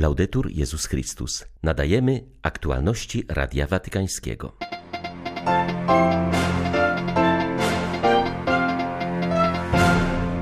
Laudetur Jezus Chrystus. Nadajemy aktualności Radia Watykańskiego.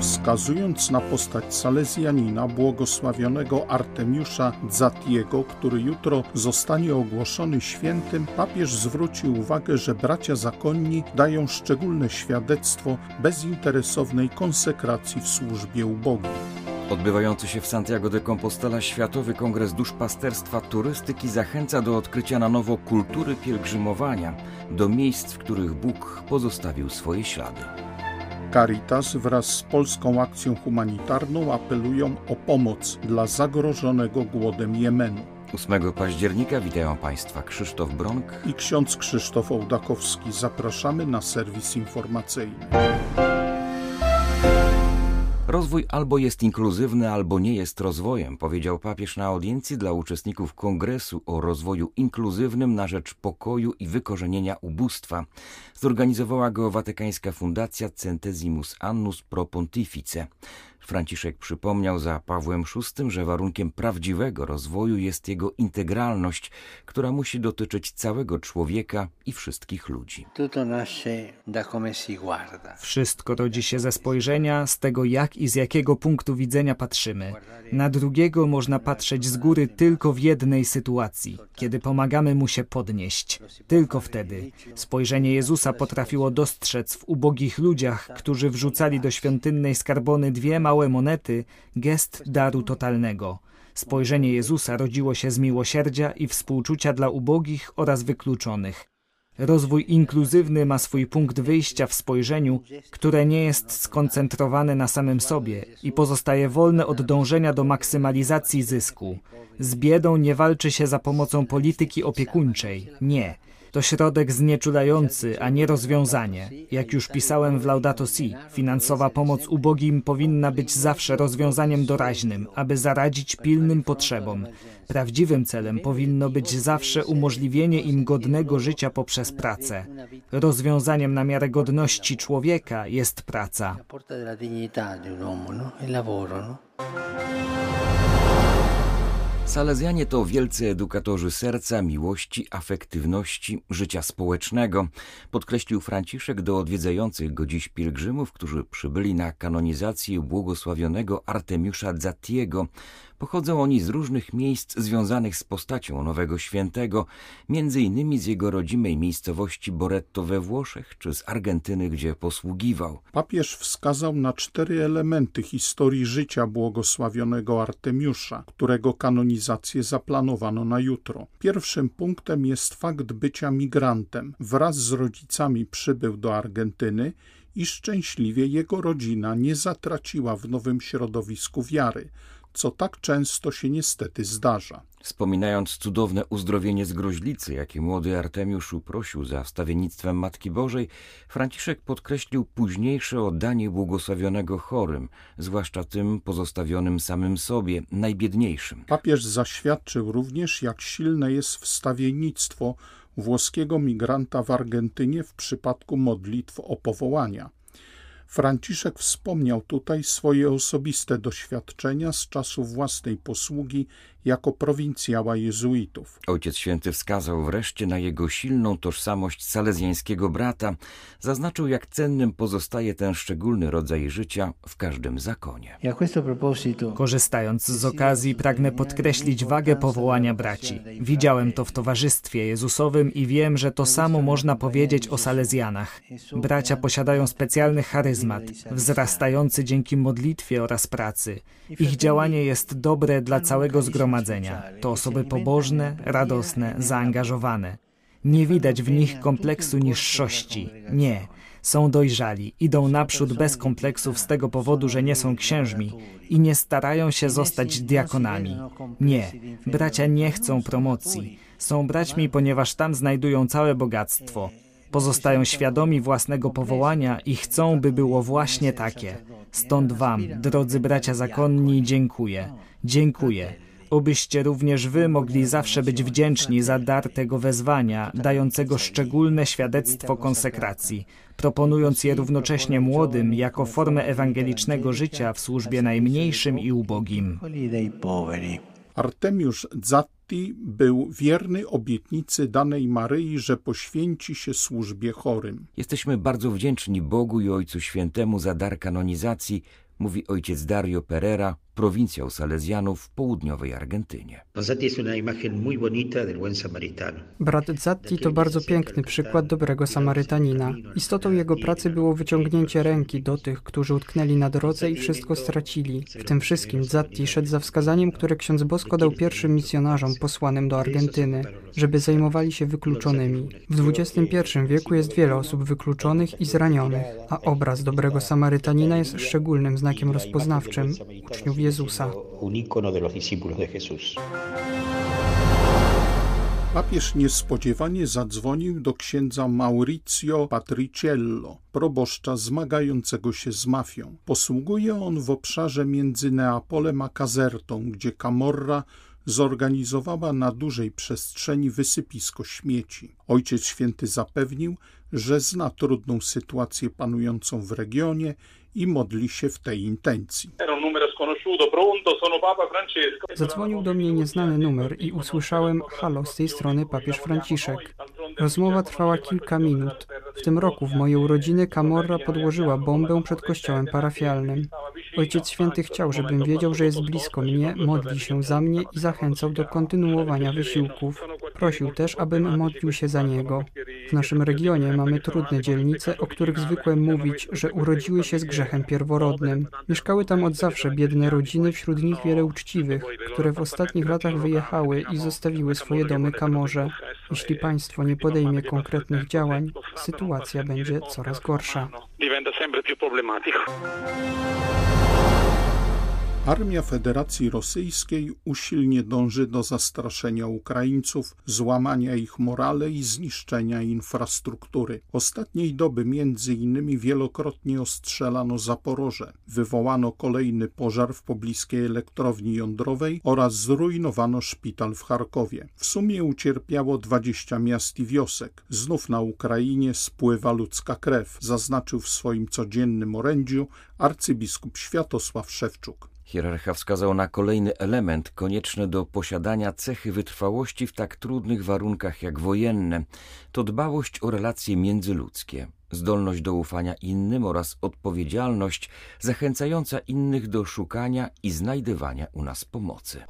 Wskazując na postać Salezjanina błogosławionego Artemiusza Zatiego, który jutro zostanie ogłoszony świętym, papież zwrócił uwagę, że bracia zakonni dają szczególne świadectwo bezinteresownej konsekracji w służbie ubogim. Odbywający się w Santiago de Compostela Światowy Kongres Duszpasterstwa Turystyki zachęca do odkrycia na nowo kultury pielgrzymowania do miejsc, w których Bóg pozostawił swoje ślady. Caritas wraz z polską akcją humanitarną apelują o pomoc dla zagrożonego głodem Jemenu. 8 października witają Państwa Krzysztof Bronk i ksiądz Krzysztof Ołdakowski. Zapraszamy na serwis informacyjny. Rozwój albo jest inkluzywny, albo nie jest rozwojem, powiedział papież na audiencji dla uczestników kongresu o rozwoju inkluzywnym na rzecz pokoju i wykorzenienia ubóstwa. Zorganizowała go Watykańska Fundacja Centesimus Annus Pro Pontifice. Franciszek przypomniał za Pawłem VI, że warunkiem prawdziwego rozwoju jest jego integralność, która musi dotyczyć całego człowieka i wszystkich ludzi. Wszystko rodzi się ze spojrzenia, z tego jak i z jakiego punktu widzenia patrzymy. Na drugiego można patrzeć z góry tylko w jednej sytuacji, kiedy pomagamy mu się podnieść. Tylko wtedy. Spojrzenie Jezusa potrafiło dostrzec w ubogich ludziach, którzy wrzucali do świątynnej skarbony dwie małe monety, gest daru totalnego. Spojrzenie Jezusa rodziło się z miłosierdzia i współczucia dla ubogich oraz wykluczonych. Rozwój inkluzywny ma swój punkt wyjścia w spojrzeniu, które nie jest skoncentrowane na samym sobie i pozostaje wolne od dążenia do maksymalizacji zysku. Z biedą nie walczy się za pomocą polityki opiekuńczej. Nie. To środek znieczulający, a nie rozwiązanie. Jak już pisałem w Laudato Si, finansowa pomoc ubogim powinna być zawsze rozwiązaniem doraźnym, aby zaradzić pilnym potrzebom. Prawdziwym celem powinno być zawsze umożliwienie im godnego życia poprzez pracę. Rozwiązaniem na miarę godności człowieka jest praca. Salezjanie to wielcy edukatorzy serca, miłości, afektywności, życia społecznego, podkreślił Franciszek do odwiedzających go dziś pielgrzymów, którzy przybyli na kanonizację błogosławionego Artemiusza Zatiego, Pochodzą oni z różnych miejsc związanych z postacią nowego świętego, między innymi z jego rodzimej miejscowości Boretto we Włoszech czy z Argentyny, gdzie posługiwał. Papież wskazał na cztery elementy historii życia błogosławionego Artemiusza, którego kanonizację zaplanowano na jutro. Pierwszym punktem jest fakt bycia migrantem. Wraz z rodzicami przybył do Argentyny i szczęśliwie jego rodzina nie zatraciła w nowym środowisku wiary co tak często się niestety zdarza. Wspominając cudowne uzdrowienie z groźlicy, jakie młody Artemiusz uprosił za wstawiennictwem Matki Bożej, Franciszek podkreślił późniejsze oddanie błogosławionego chorym, zwłaszcza tym pozostawionym samym sobie, najbiedniejszym. Papież zaświadczył również, jak silne jest wstawiennictwo włoskiego migranta w Argentynie w przypadku modlitw o powołania. Franciszek wspomniał tutaj swoje osobiste doświadczenia z czasu własnej posługi jako prowincjała jezuitów. Ojciec Święty wskazał wreszcie na jego silną tożsamość salezjańskiego brata, zaznaczył jak cennym pozostaje ten szczególny rodzaj życia w każdym zakonie. Korzystając z okazji pragnę podkreślić wagę powołania braci. Widziałem to w towarzystwie Jezusowym i wiem, że to samo można powiedzieć o salezjanach. Bracia posiadają specjalny charyzmat, wzrastający dzięki modlitwie oraz pracy. Ich działanie jest dobre dla całego zgromadzenia zgromadzenia. To osoby pobożne, radosne, zaangażowane. Nie widać w nich kompleksu niższości. Nie. Są dojrzali, idą naprzód bez kompleksów z tego powodu, że nie są księżmi i nie starają się zostać diakonami. Nie, bracia nie chcą promocji. Są braćmi, ponieważ tam znajdują całe bogactwo. Pozostają świadomi własnego powołania i chcą, by było właśnie takie. Stąd Wam, drodzy bracia zakonni, dziękuję. Dziękuję obyście również wy mogli zawsze być wdzięczni za dar tego wezwania, dającego szczególne świadectwo konsekracji, proponując je równocześnie młodym jako formę ewangelicznego życia w służbie najmniejszym i ubogim. Artemiusz Zatti był wierny obietnicy danej Maryi, że poświęci się służbie chorym. Jesteśmy bardzo wdzięczni Bogu i Ojcu Świętemu za dar kanonizacji, mówi ojciec Dario Pereira, prowincjał Salezjanów w południowej Argentynie. Brat Zatti to bardzo piękny przykład dobrego Samarytanina. Istotą jego pracy było wyciągnięcie ręki do tych, którzy utknęli na drodze i wszystko stracili. W tym wszystkim Zatti szedł za wskazaniem, które ksiądz Bosko dał pierwszym misjonarzom posłanym do Argentyny, żeby zajmowali się wykluczonymi. W XXI wieku jest wiele osób wykluczonych i zranionych, a obraz dobrego Samarytanina jest szczególnym znakiem rozpoznawczym uczniów Jezusa. Papież niespodziewanie zadzwonił do księdza Maurizio Patriciello, proboszcza zmagającego się z mafią. Posługuje on w obszarze między Neapolem a Kazertą, gdzie Camorra zorganizowała na dużej przestrzeni wysypisko śmieci. Ojciec Święty zapewnił, że zna trudną sytuację panującą w regionie i modli się w tej intencji. Zadzwonił do mnie nieznany numer i usłyszałem halo z tej strony papież Franciszek. Rozmowa trwała kilka minut. W tym roku w mojej urodziny Camorra podłożyła bombę przed kościołem parafialnym. Ojciec Święty chciał, żebym wiedział, że jest blisko mnie, modli się za mnie i zachęcał do kontynuowania wysiłków. Prosił też, abym modlił się za niego. W naszym regionie mamy trudne dzielnice, o których zwykłem mówić, że urodziły się z grzechem pierworodnym. Mieszkały tam od zawsze biedne rodziny, wśród nich wiele uczciwych, które w ostatnich latach wyjechały i zostawiły swoje domy Kamorze. Jeśli państwo nie podejmie konkretnych działań, sytuacja będzie coraz gorsza. Armia Federacji Rosyjskiej usilnie dąży do zastraszenia Ukraińców, złamania ich morale i zniszczenia infrastruktury. Ostatniej doby między innymi wielokrotnie ostrzelano Zaporoże, wywołano kolejny pożar w pobliskiej elektrowni jądrowej oraz zrujnowano szpital w Charkowie. W sumie ucierpiało 20 miast i wiosek. Znów na Ukrainie spływa ludzka krew, zaznaczył w swoim codziennym orędziu arcybiskup Światosław Szewczuk. Hierarcha wskazał na kolejny element konieczny do posiadania cechy wytrwałości w tak trudnych warunkach jak wojenne. To dbałość o relacje międzyludzkie, zdolność do ufania innym oraz odpowiedzialność zachęcająca innych do szukania i znajdywania u nas pomocy.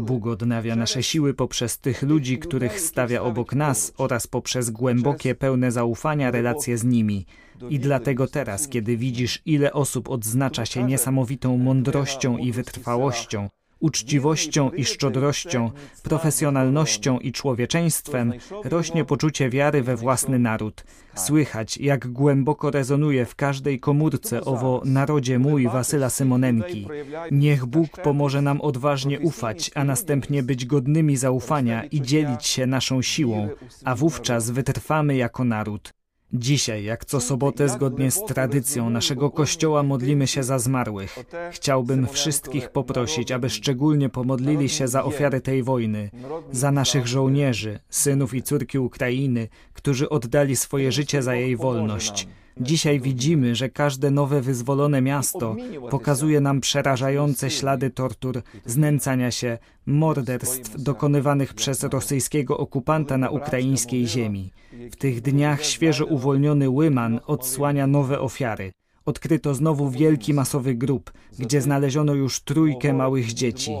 Bóg odnawia nasze siły poprzez tych ludzi, których stawia obok nas oraz poprzez głębokie, pełne zaufania relacje z nimi. I dlatego teraz, kiedy widzisz, ile osób odznacza się niesamowitą mądrością i wytrwałością, uczciwością i szczodrością, profesjonalnością i człowieczeństwem, rośnie poczucie wiary we własny naród. Słychać, jak głęboko rezonuje w każdej komórce owo narodzie mój Wasyla Symonenki. Niech Bóg pomoże nam odważnie ufać, a następnie być godnymi zaufania i dzielić się naszą siłą, a wówczas wytrwamy jako naród. Dzisiaj, jak co sobotę, zgodnie z tradycją naszego kościoła, modlimy się za zmarłych. Chciałbym wszystkich poprosić, aby szczególnie pomodlili się za ofiary tej wojny, za naszych żołnierzy, synów i córki Ukrainy, którzy oddali swoje życie za jej wolność. Dzisiaj widzimy, że każde nowe wyzwolone miasto pokazuje nam przerażające ślady tortur, znęcania się, morderstw dokonywanych przez rosyjskiego okupanta na ukraińskiej ziemi. W tych dniach świeżo uwolniony Łyman odsłania nowe ofiary. Odkryto znowu wielki masowy grób, gdzie znaleziono już trójkę małych dzieci.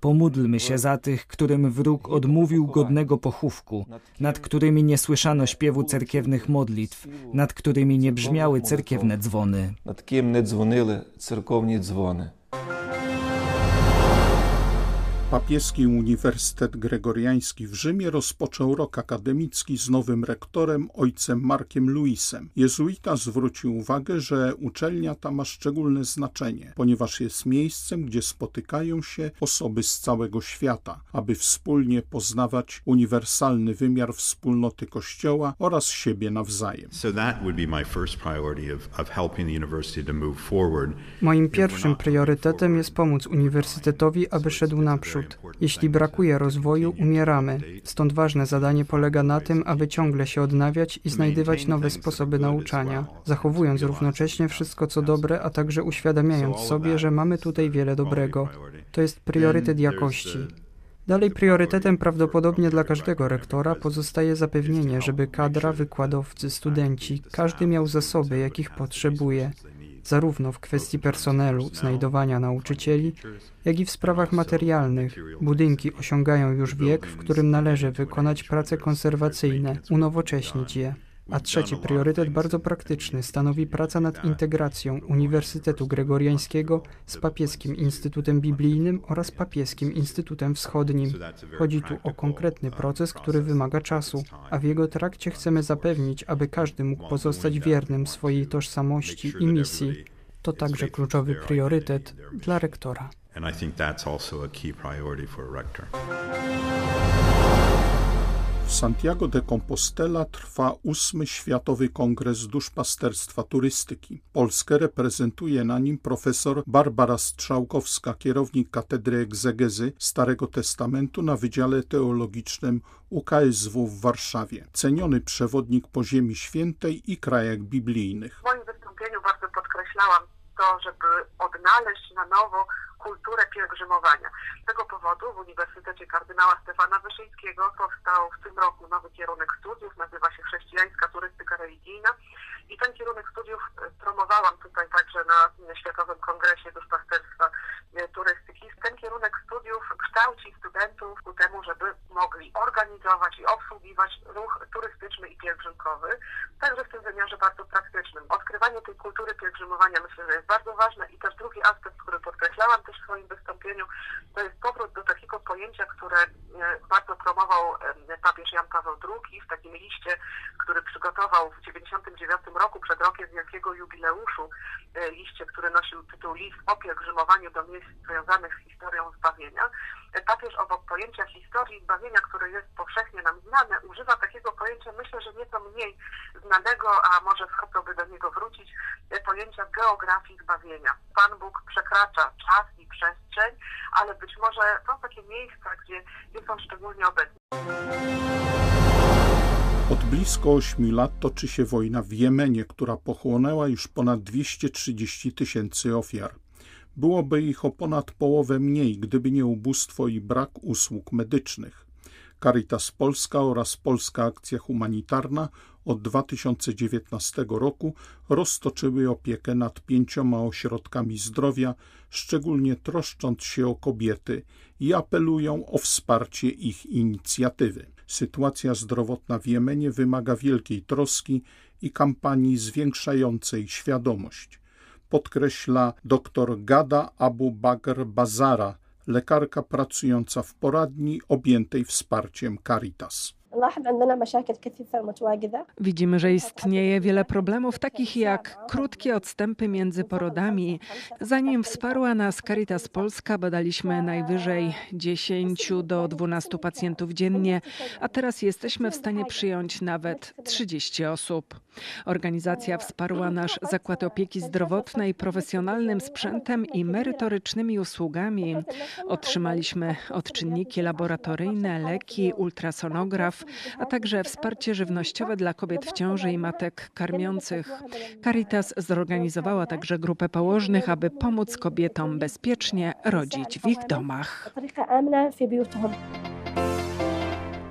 Pomódlmy się za tych, którym wróg odmówił godnego pochówku, nad którymi nie słyszano śpiewu cerkiewnych modlitw, nad którymi nie brzmiały cerkiewne dzwony. Nad kim nie dzwoniły cerkowne dzwony. Papieski Uniwersytet Gregoriański w Rzymie rozpoczął rok akademicki z nowym rektorem, ojcem Markiem Luisem. Jezuita zwrócił uwagę, że uczelnia ta ma szczególne znaczenie, ponieważ jest miejscem, gdzie spotykają się osoby z całego świata, aby wspólnie poznawać uniwersalny wymiar wspólnoty Kościoła oraz siebie nawzajem. Moim pierwszym priorytetem jest pomóc uniwersytetowi, aby szedł naprzód naprzód. Jeśli brakuje rozwoju, umieramy. Stąd ważne zadanie polega na tym, aby ciągle się odnawiać i znajdywać nowe sposoby nauczania, zachowując równocześnie wszystko co dobre, a także uświadamiając sobie, że mamy tutaj wiele dobrego. To jest priorytet jakości. Dalej priorytetem prawdopodobnie dla każdego rektora pozostaje zapewnienie, żeby kadra, wykładowcy, studenci, każdy miał zasoby, jakich potrzebuje, zarówno w kwestii personelu, znajdowania nauczycieli, jak i w sprawach materialnych. Budynki osiągają już wiek, w którym należy wykonać prace konserwacyjne, unowocześnić je. A trzeci priorytet, bardzo praktyczny, stanowi praca nad integracją Uniwersytetu Gregoriańskiego z Papieskim Instytutem Biblijnym oraz Papieskim Instytutem Wschodnim. Chodzi tu o konkretny proces, który wymaga czasu, a w jego trakcie chcemy zapewnić, aby każdy mógł pozostać wiernym swojej tożsamości i misji. To także kluczowy priorytet dla rektora. And I think that's also a key priority for a rector. Santiago de Compostela trwa ósmy Światowy Kongres Duszpasterstwa Turystyki. Polskę reprezentuje na nim profesor Barbara Strzałkowska, kierownik Katedry Egzegezy Starego Testamentu na Wydziale Teologicznym UKSW w Warszawie. Ceniony przewodnik po Ziemi Świętej i krajach biblijnych. W moim wystąpieniu bardzo podkreślałam to, żeby odnaleźć na nowo kulturę pielgrzymowania. Z tego powodu w Uniwersytecie Kardynała Stefana Wyszyńskiego powstał w tym roku nowy kierunek studiów, nazywa się Chrześcijańska Turystyka Religijna i ten kierunek studiów e, promowałam tutaj także na Światowym Kongresie Duszpasterstwa e, Turystyki. Ten kierunek studiów kształci studentów ku temu, żeby mogli organizować i obsługiwać ruch turystyczny i pielgrzymkowy, także w tym wymiarze bardzo praktycznym. Odkrywanie tej kultury pielgrzymowania myślę, że jest bardzo ważne i też drugi aspekt, który podkreślałam też w swoim wystąpieniu, to jest powrót do takiego pojęcia, które e, bardzo promował papież Jan Paweł II w takim liście, który przygotował w 1999 roku, przed rokiem wielkiego jubileuszu, e, liście, który nosił tytuł List o pielgrzymowaniu do miejsc związanych z historią zbawienia. E, papież obok pojęcia historii zbawienia, które jest powszechnie nam znane, używa takiego pojęcia, myślę, że nieco mniej znanego, a może warto do niego wrócić, pojęcia geografii zbawienia. Pan Bóg przekracza czas i przestrzeń, ale być może są takie miejsca, gdzie jest on szczególnie obecny. Blisko 8 lat toczy się wojna w Jemenie, która pochłonęła już ponad 230 tysięcy ofiar. Byłoby ich o ponad połowę mniej, gdyby nie ubóstwo i brak usług medycznych. Caritas Polska oraz Polska Akcja Humanitarna od 2019 roku roztoczyły opiekę nad pięcioma ośrodkami zdrowia, szczególnie troszcząc się o kobiety i apelują o wsparcie ich inicjatywy. Sytuacja zdrowotna w Jemenie wymaga wielkiej troski i kampanii zwiększającej świadomość. Podkreśla dr Gada Abu Bakr Bazara, lekarka pracująca w poradni objętej wsparciem Caritas. Widzimy, że istnieje wiele problemów, takich jak krótkie odstępy między porodami. Zanim wsparła nas Caritas Polska, badaliśmy najwyżej 10 do 12 pacjentów dziennie, a teraz jesteśmy w stanie przyjąć nawet 30 osób. Organizacja wsparła nasz zakład opieki zdrowotnej profesjonalnym sprzętem i merytorycznymi usługami. Otrzymaliśmy odczynniki laboratoryjne, leki, ultrasonograf, a także wsparcie żywnościowe dla kobiet w ciąży i matek karmiących. Caritas zorganizowała także grupę położnych, aby pomóc kobietom bezpiecznie rodzić w ich domach.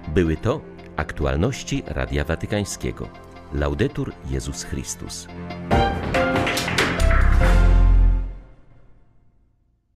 Były to aktualności Radia Watykańskiego. Laudetur Jezus Chrystus.